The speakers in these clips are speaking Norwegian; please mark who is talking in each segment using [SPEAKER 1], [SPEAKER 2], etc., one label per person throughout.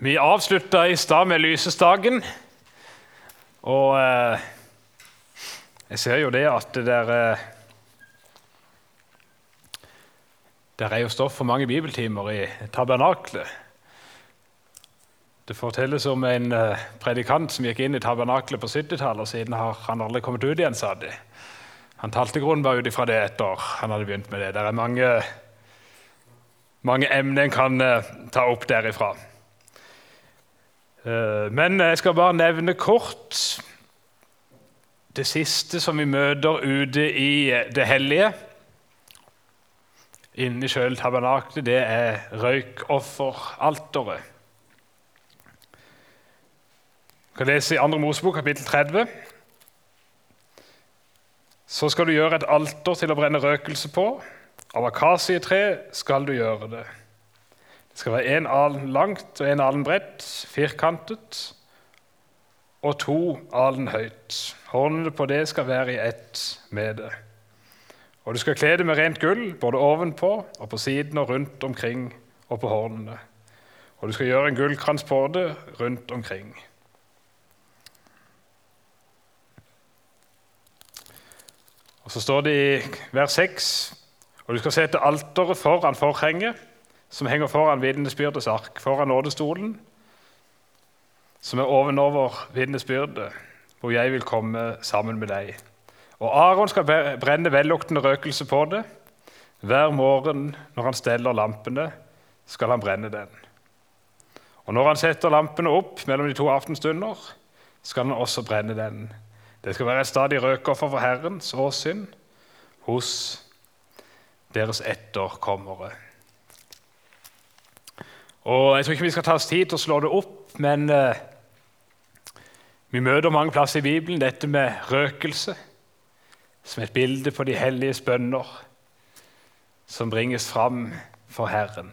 [SPEAKER 1] Vi avslutta i stad med lysestaken. Og eh, jeg ser jo det at det der eh, Der er jo stoff for mange bibeltimer i tabernaklet. Det fortelles om en eh, predikant som gikk inn i tabernaklet på 70-tallet, og siden har han aldri kommet ut igjen, sa de. Han talte grunnen bare ut ifra det etter han hadde begynt med det. Det er mange, mange emner en kan eh, ta opp derifra. Eh, men jeg skal bare nevne kort det siste som vi møter ute i det hellige. Inni sjøl tabernaklet, det er røykofferalteret. Vi kan lese i 2. Mosebok, kapittel 30. Så skal du gjøre et alter til å brenne røkelse på. Av akasietre skal du gjøre det. Det skal være én alen langt og én alen bredt, firkantet, og to alen høyt. Hornene på det skal være i ett med det. Og du skal kle det med rent gull, både ovenpå og på siden og rundt omkring og på hornene. Og du skal gjøre en gullkrans på det rundt omkring. Og Så står det i vers 6 og du skal sette alteret foran forhenget som henger foran vitnesbyrdets ark, foran nådestolen, som er ovenover vitnesbyrdet, hvor jeg vil komme sammen med deg. Og Aron skal brenne velluktende røkelse på det. Hver morgen når han steller lampene, skal han brenne den. Og når han setter lampene opp mellom de to aftenstunder, skal han også brenne den. Det skal være et stadig røkoffer for Herrens åsyn hos deres etterkommere. Og Jeg tror ikke vi skal ta oss tid til å slå det opp, men eh, vi møter mange plasser i Bibelen dette med røkelse som et bilde på de helliges bønner som bringes fram for Herren.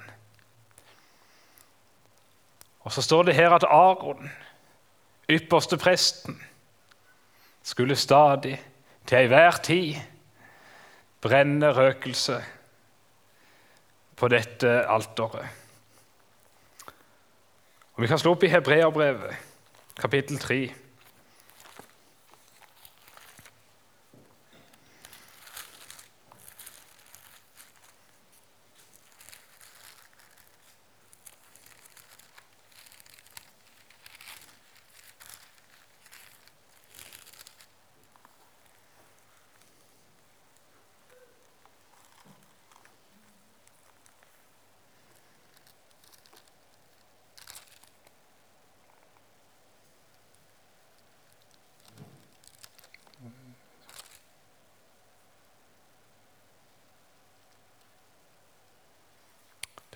[SPEAKER 1] Og Så står det her at Aron, ypperste presten, skulle stadig, til enhver tid, brenne røkelse på dette alteret. Og Vi kan slå opp i Hebreabrevet, kapittel 3.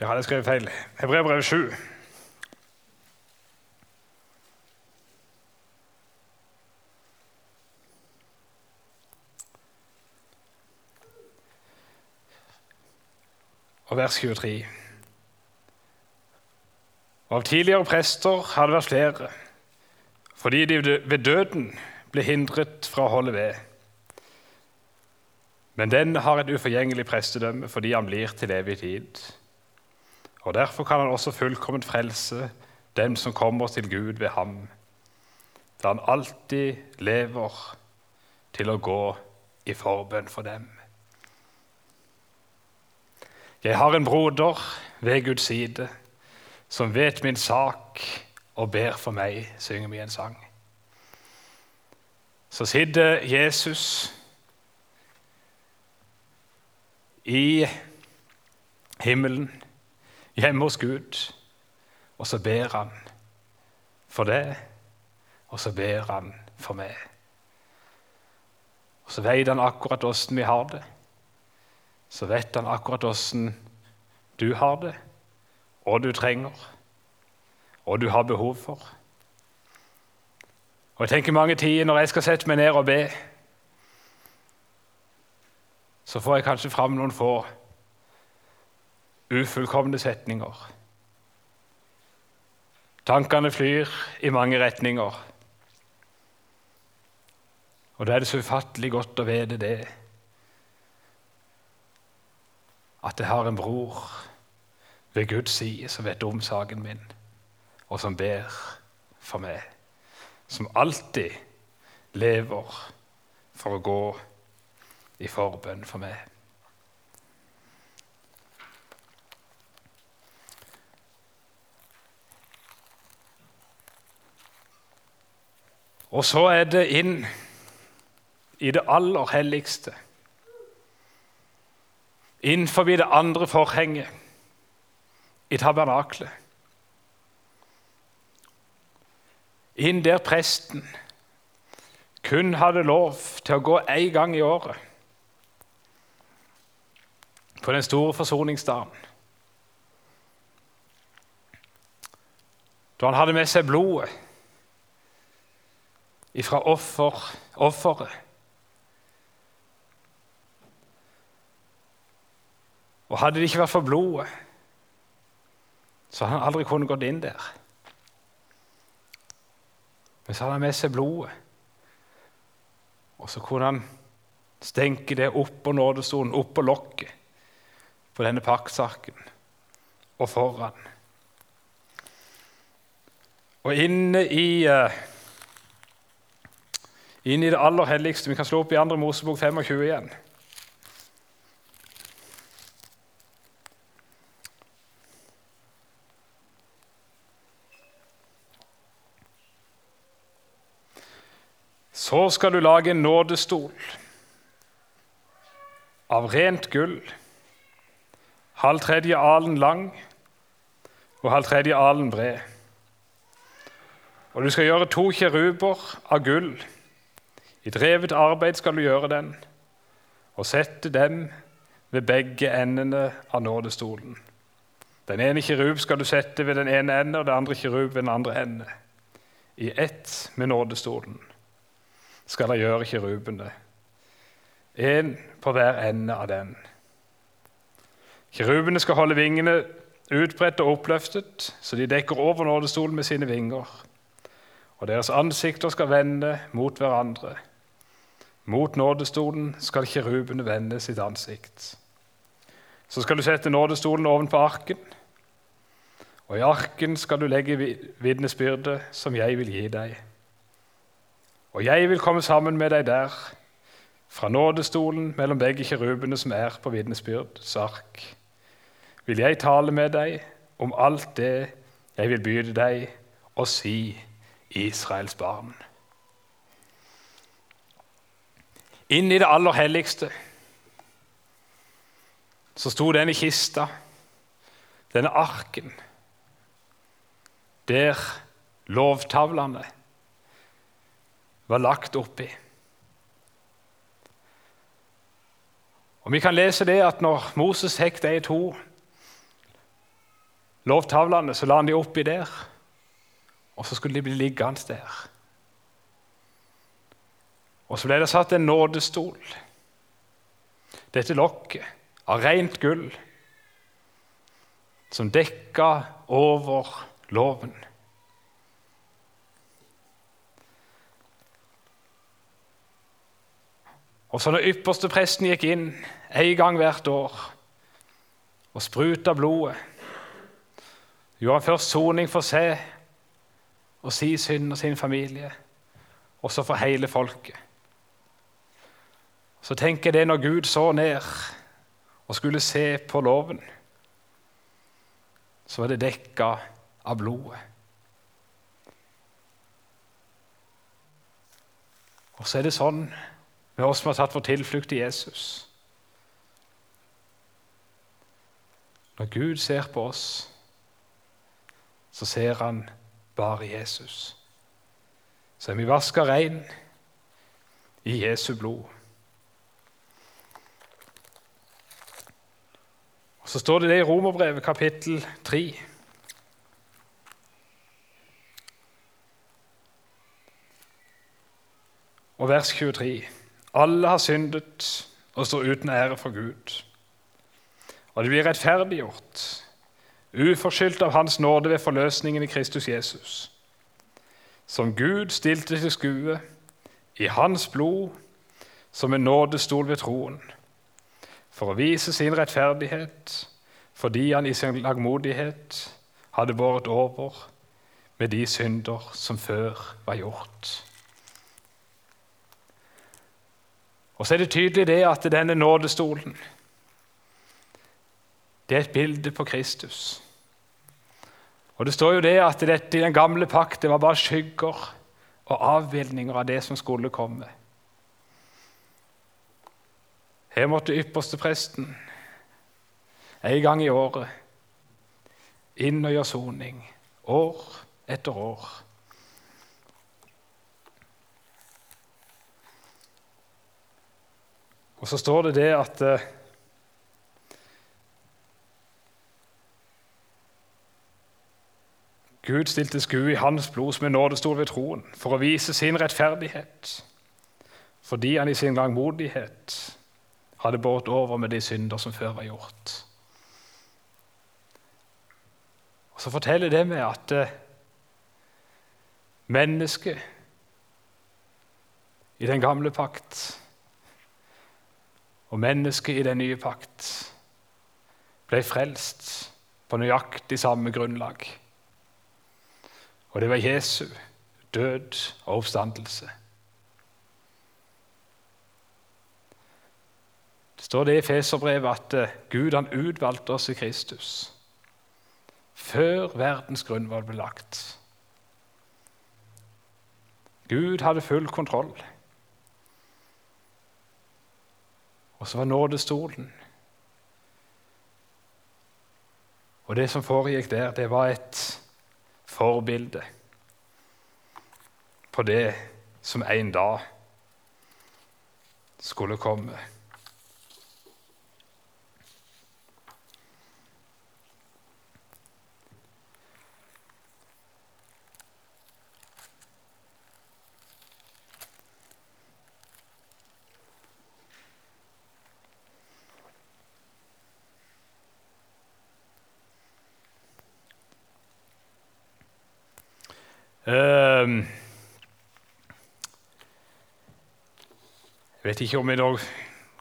[SPEAKER 1] Det hadde jeg skrevet feil. Hebreabrevet 7. Og vers 23. Av tidligere prester har det vært flere, fordi de ved døden ble hindret fra å holde ved. Men den har et uforgjengelig prestedømme fordi han blir til evig tid. Og Derfor kan han også fullkomment frelse dem som kommer til Gud ved ham, da han alltid lever til å gå i forbønn for dem. Jeg har en broder ved Guds side som vet min sak og ber for meg, synger vi en sang. Så sitter Jesus i himmelen hjemme hos Gud, og så ber han for det, og så ber han for meg. Og Så vet han akkurat åssen vi har det. Så vet han akkurat åssen du har det, og du trenger, og du har behov for. Og jeg tenker Mange tider når jeg skal sette meg ned og be, så får jeg kanskje fram noen få ufullkomne setninger. Tankene flyr i mange retninger. Og da er det så ufattelig godt å vite det at jeg har en bror ved Guds side som vet om saken min, og som ber for meg. Som alltid lever for å gå i forbønn for meg. Og så er det inn i det aller helligste. Innenfor det andre forhenget i tabernaklet. Inn der presten kun hadde lov til å gå én gang i året. På den store forsoningsdagen. Da han hadde med seg blodet ifra offer, offeret. Og hadde det ikke vært for blodet, så hadde han aldri kunnet gått inn der. Men så hadde han med seg blodet, og så kunne han stenke det opp på nådestolen, opp på lokket på denne pakksaken og foran. Og inne i uh, inn i det aller helligste. Vi kan slå opp i 2. Mosebok 25 igjen. Så skal du lage en nådestol av rent gull, halv tredje alen lang og halv tredje alen bred. Og du skal gjøre to kjeruber av gull i drevet arbeid skal du gjøre den, og sette dem ved begge endene av nådestolen. Den ene kirub skal du sette ved den ene ende, og den andre kirub ved den andre ende. I ett med nådestolen skal dere gjøre kirubene, én på hver ende av den. Kirubene skal holde vingene utbredt og oppløftet, så de dekker over nådestolen med sine vinger. Og deres ansikter skal vende mot hverandre. Mot nådestolen skal kirubene vende sitt ansikt. Så skal du sette nådestolen ovenpå arken, og i arken skal du legge vitnesbyrdet som jeg vil gi deg. Og jeg vil komme sammen med deg der, fra nådestolen mellom begge kirubene som er på vitnesbyrdets ark. Vil jeg tale med deg om alt det jeg vil byde deg og si Israels barn. Inn i det aller helligste så sto denne kista, denne arken, der lovtavlene var lagt oppi. Og Vi kan lese det at når Moses hekk de to lovtavlene, så la han de oppi der, og så skulle de bli liggende der. Og så ble det satt en nådestol. Dette lokket av rent gull som dekka over loven. Og så når ypperste presten gikk inn en gang hvert år og spruta blodet, gjorde han først soning for seg og sin synd og sin familie, og så for hele folket. Så tenker jeg det når Gud så ned og skulle se på loven, så var det dekka av blodet. Og så er det sånn med oss som har tatt vår tilflukt i Jesus. Når Gud ser på oss, så ser han bare Jesus. Så er vi vaska rein i Jesu blod. Så står det det i Romerbrevet kapittel 3. Og vers 23. Alle har syndet og står uten ære for Gud. Og de blir rettferdiggjort, uforskyldt av Hans nåde ved forløsningen i Kristus Jesus. Som Gud stilte til skue i Hans blod som en nådestol ved troen for å vise sin rettferdighet fordi han i sin lagmodighet hadde båret over med de synder som før var gjort. Og så er det tydelig det at denne nådestolen det er et bilde på Kristus. Og Det står jo det at dette i den gamle pakt det var bare skygger og avbildninger av det som skulle komme. Her måtte ypperstepresten en gang i året. Inn og gjøre soning, år etter år. Og så står det det at eh, Gud stilte skue i hans blod som en nådestol ved troen, for å vise sin rettferdighet, fordi han i sin langmodighet hadde båret over med de synder som før var gjort. Og Så forteller det meg at eh, mennesket i den gamle pakt og mennesket i den nye pakt ble frelst på nøyaktig samme grunnlag. Og det var Jesu død og oppstandelse. Står det i Feserbrevet at eh, Gud han utvalgte oss i Kristus før verdens grunnvoll ble lagt. Gud hadde full kontroll. Og så var nådestolen. Og det som foregikk der, det var et forbilde på det som en dag skulle komme. Ehm, jeg vet ikke om i dag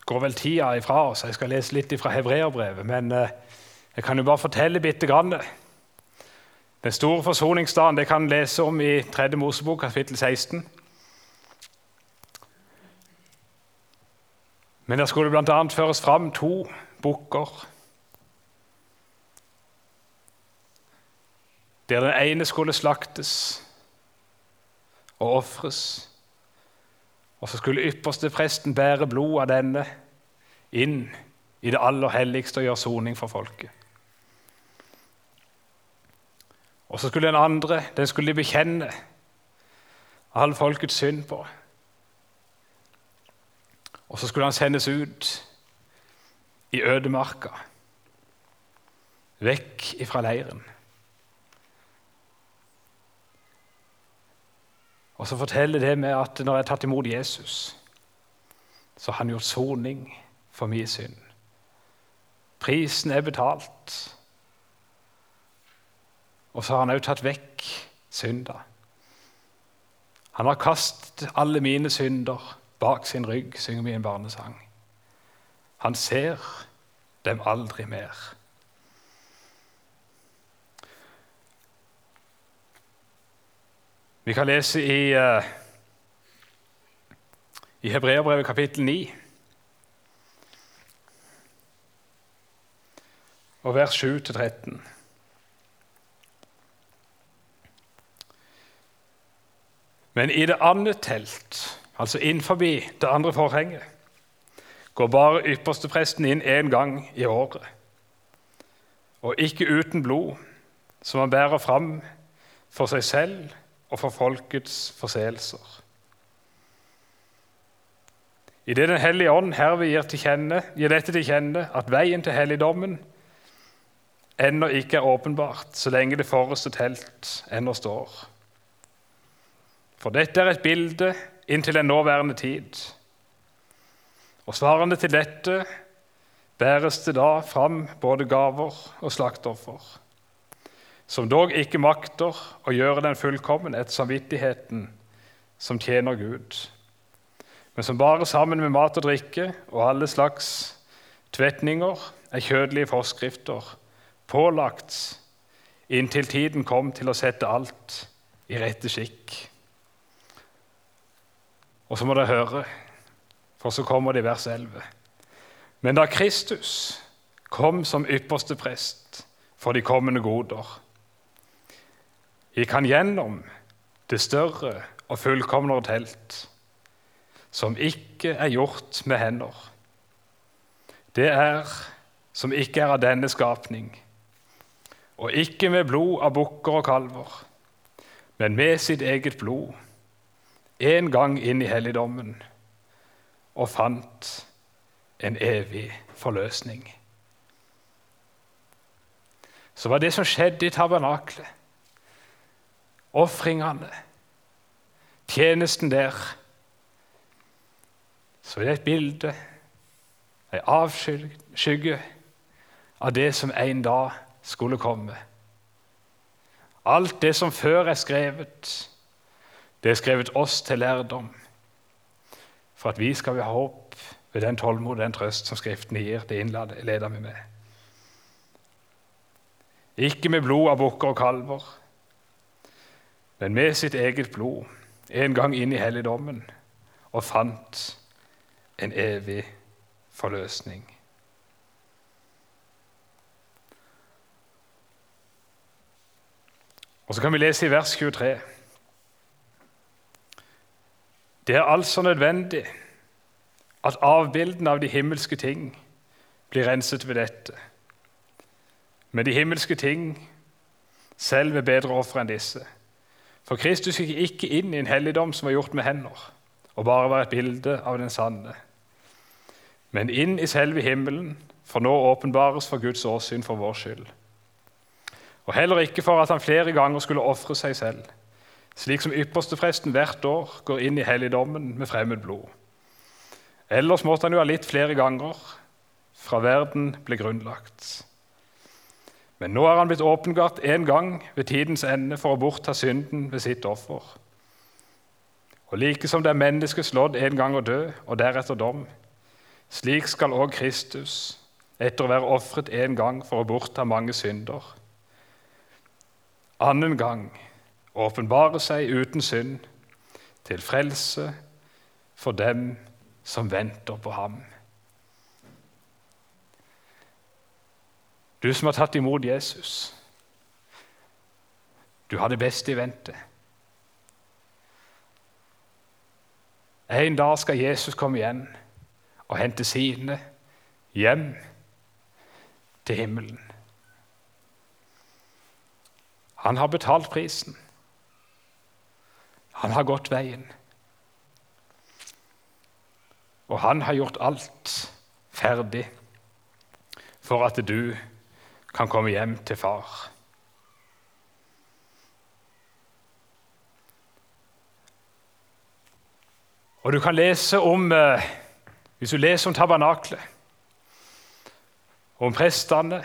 [SPEAKER 1] går vel tida ifra oss. Jeg skal lese litt fra hebreerbrevet. Men eh, jeg kan jo bare fortelle bitte grann. Den store forsoningsdagen det kan lese om i 3. Mosebok, kapittel 16. Men der skulle bl.a. føres fram to bukker. Der den ene skulle slaktes og ofres. Og så skulle ypperste presten bære blod av denne inn i det aller helligste og gjøre soning for folket. Og så skulle den andre den skulle de bekjenne all folkets synd på. Og så skulle han sendes ut i ødemarka, vekk ifra leiren. Og så forteller det meg at når jeg har tatt imot Jesus, så har han gjort soning for min synd. Prisen er betalt. Og så har han òg tatt vekk synda. Han har kastet alle mine synder bak sin rygg, synger vi en barnesang. Han ser dem aldri mer. Vi kan lese i, uh, i Hebreabrevet kapittel 9 og vers 7-13. Men i det andre telt, altså innenfor det andre forhenget, går bare ypperstepresten inn én gang i året, og ikke uten blod, som han bærer fram for seg selv og for folkets forseelser. Idet Den hellige ånd herved gir, gir dette til kjenne at veien til helligdommen ennå ikke er åpenbart så lenge det forreste telt ennå står. For dette er et bilde inntil den nåværende tid. Og svarende til dette bæres det da fram både gaver og slaktoffer som dog ikke makter å gjøre den fullkommen etter samvittigheten som tjener Gud, men som bare sammen med mat og drikke og alle slags tvetninger er kjødelige forskrifter pålagt inntil tiden kom til å sette alt i rette skikk. Og så må dere høre, for så kommer det i vers 11. Men da Kristus kom som ypperste prest for de kommende goder, gikk han gjennom det større og fullkomnere telt, som ikke er gjort med hender. Det er som ikke er av denne skapning, og ikke med blod av bukker og kalver, men med sitt eget blod, en gang inn i helligdommen, og fant en evig forløsning. Så var det som skjedde i tabernaklet, ofringene, tjenesten der, så er det et bilde, en avskygge av det som en dag skulle komme. Alt det som før er skrevet, det er skrevet oss til lærdom, for at vi skal ha håp ved den tålmod og den trøst som Skriften gir. Det innleder vi med. Ikke med blod av bukker og kalver, men med sitt eget blod, en gang inn i helligdommen, og fant en evig forløsning. Og Så kan vi lese i vers 23. Det er altså nødvendig at avbildene av de himmelske ting blir renset ved dette. Men de himmelske ting selv er bedre ofre enn disse. For Kristus gikk ikke inn i en helligdom som var gjort med hender, og bare var et bilde av den sanne. Men inn i selve himmelen, for nå åpenbares for Guds åsyn for vår skyld. Og heller ikke for at han flere ganger skulle ofre seg selv, slik som ypperstepresten hvert år går inn i helligdommen med fremmed blod. Ellers måtte han jo ha litt flere ganger fra verden ble grunnlagt. Men nå er han blitt åpenbart én gang ved tidens ende for å bortta synden ved sitt offer. Og like som det er mennesket slått en gang å dø, og deretter dom, slik skal òg Kristus, etter å være ofret én gang for å bortta mange synder, annen gang åpenbare seg uten synd, til frelse for dem som venter på ham. Du som har tatt imot Jesus, du har det beste i vente. En dag skal Jesus komme igjen og hente sine hjem til himmelen. Han har betalt prisen. Han har gått veien. Og han har gjort alt ferdig for at du kan komme hjem til far. Og du kan lese om eh, Hvis du leser om tabernaklet, om prestene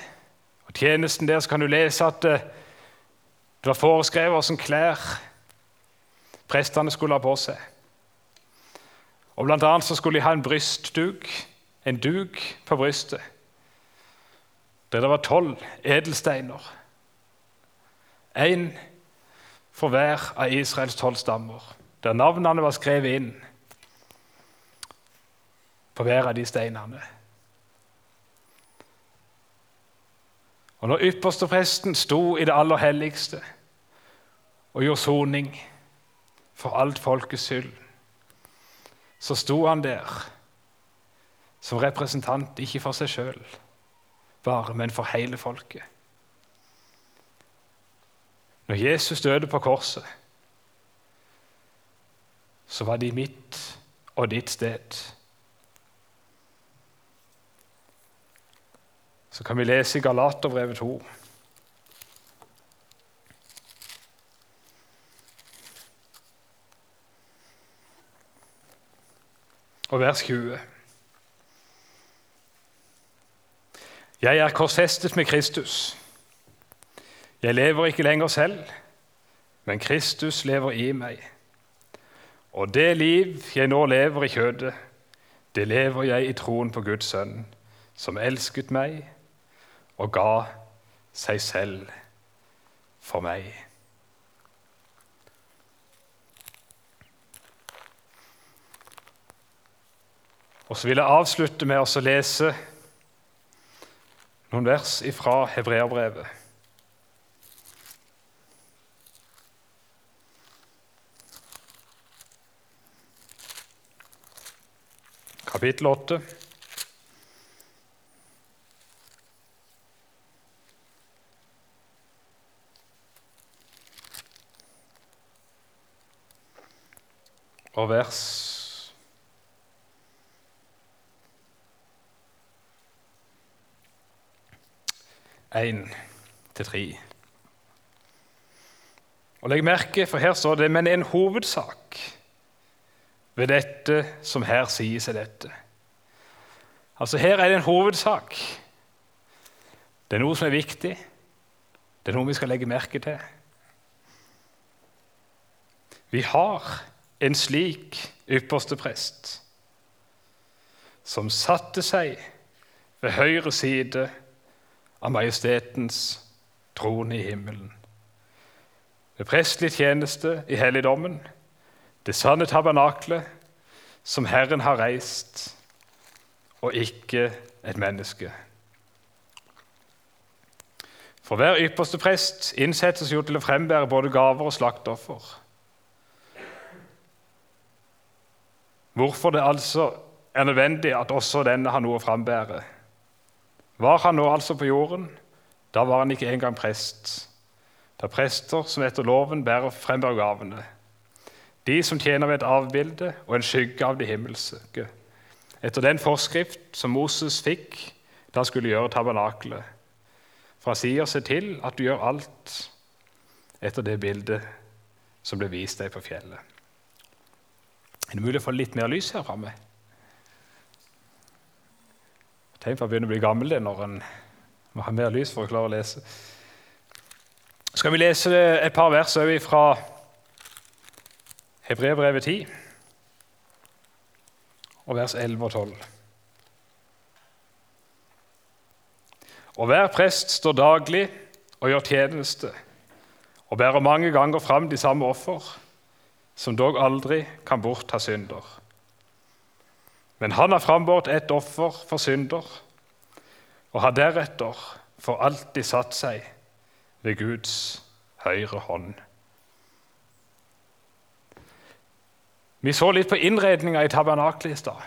[SPEAKER 1] og tjenesten der, så kan du lese at eh, det var foreskrevet hvilke klær prestene skulle ha på seg. Og Blant annet så skulle de ha en brystduk, en duk på brystet, der det var tolv edelsteiner. Én for hver av Israels tolv stammer, der navnene var skrevet inn på hver av de steinene. Og når ypperstepresten sto i det aller helligste og gjorde soning for alt folkets skyld, så sto han der som representant, ikke for seg sjøl bare, men for hele folket. Når Jesus døde på korset, så var de mitt og ditt sted. Så kan vi lese i Galaterbrevet 2. og vers 20. Jeg er korsfestet med Kristus. Jeg lever ikke lenger selv, men Kristus lever i meg. Og det liv jeg nå lever i kjødet, det lever jeg i troen på Guds sønn, som elsket meg og ga seg selv for meg. Og så vil jeg avslutte med å lese noen vers fra hebreerbrevet. Kapittel 8. Og vers 1-3. Og Legg merke, for her står det 'men en hovedsak' ved dette som her sies er dette. Altså Her er det en hovedsak. Det er noe som er viktig. Det er noe vi skal legge merke til. Vi har en slik ypperste prest som satte seg ved høyre side av majestetens trone i himmelen. Ved prestlig tjeneste i helligdommen, det sanne tabernaklet som Herren har reist, og ikke et menneske. For hver ypperste prest innsettes jo til å frembære både gaver og slaktoffer. Hvorfor det altså er nødvendig at også denne har noe å frambære, var han nå altså på jorden, da var han ikke engang prest. Det er prester som etter loven bærer frem gavene. De som tjener ved et avbilde og en skygge av det himmelske. Etter den forskrift som Moses fikk da han skulle gjøre tabernakelet. For han sier seg til at du gjør alt etter det bildet som ble vist deg på fjellet. Er det mulig å få litt mer lys her framme? Tegn på å begynne å bli gammel det når en må ha mer lys for å klare å lese. Skal vi lese et par vers fra Hebrevet 10, og vers 11 og 12. Og hver prest står daglig og gjør tjeneste og bærer mange ganger fram de samme offer, som dog aldri kan bortta synder. Men han har frambåret et offer for synder og har deretter for alltid satt seg ved Guds høyre hånd. Vi så litt på innredninga i tabernaklet i stad.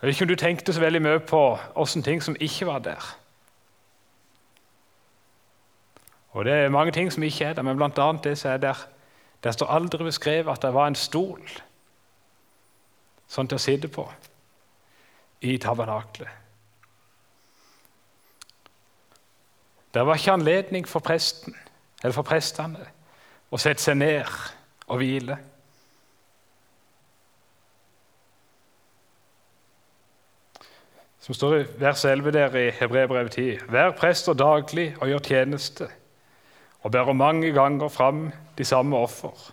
[SPEAKER 1] Jeg vet ikke om du tenkte så veldig mye på åssen ting som ikke var der. Og Det er mange ting som ikke er der, men annet det som er der. Der står aldri beskrevet at det var en stol sånn til å sitte på i tabernaklet. Det var ikke anledning for presten eller for prestene å sette seg ned og hvile. Som står i vers 11 der i Hebrebrevet 10.: Vær prester daglig og gjør tjeneste og bærer mange ganger fram de samme offer,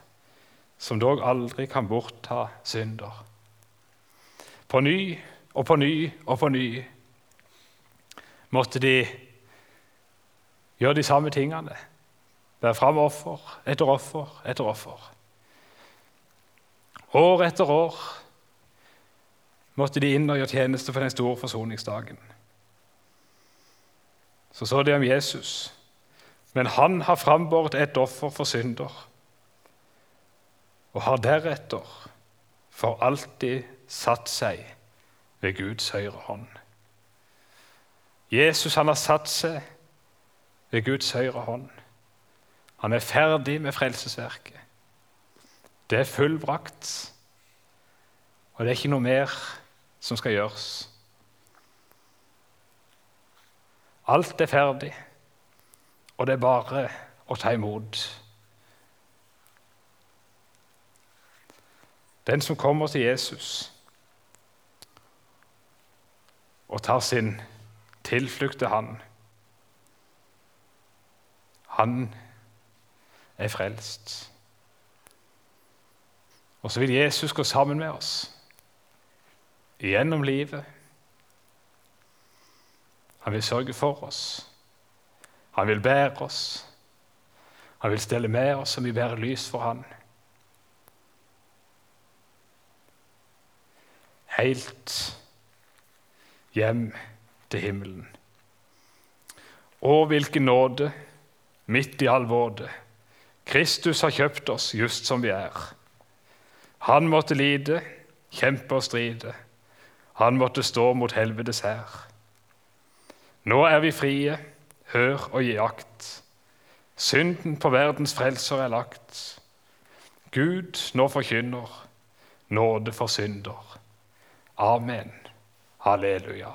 [SPEAKER 1] som dog aldri kan bortta synder. På ny og på ny og på ny måtte de gjøre de samme tingene. Bære fram offer etter offer etter offer. År etter år måtte de inn og gjøre tjeneste for den store forsoningsdagen. Så så de om Jesus. Men han har frambåret et offer for synder og har deretter for alltid satt seg ved Guds høyre hånd. Jesus han har satt seg ved Guds høyre hånd. Han er ferdig med frelsesverket. Det er fullbrakt, og det er ikke noe mer som skal gjøres. Alt er ferdig, og det er bare å ta imot. Den som kommer til Jesus og tar sin tilflukt til Han, han er frelst. Og så vil Jesus gå sammen med oss gjennom livet. Han vil sørge for oss. Han vil bære oss. Han vil stelle med oss som vi bærer lys for Han. Helt hjem til himmelen. Å, hvilken nåde midt i all våde. Kristus har kjøpt oss just som vi er. Han måtte lide, kjempe og stride. Han måtte stå mot helvetes hær. Nå er vi frie, hør og gi akt. Synden på verdens frelser er lagt. Gud nå forkynner nåde for synder. Amen. Halleluja.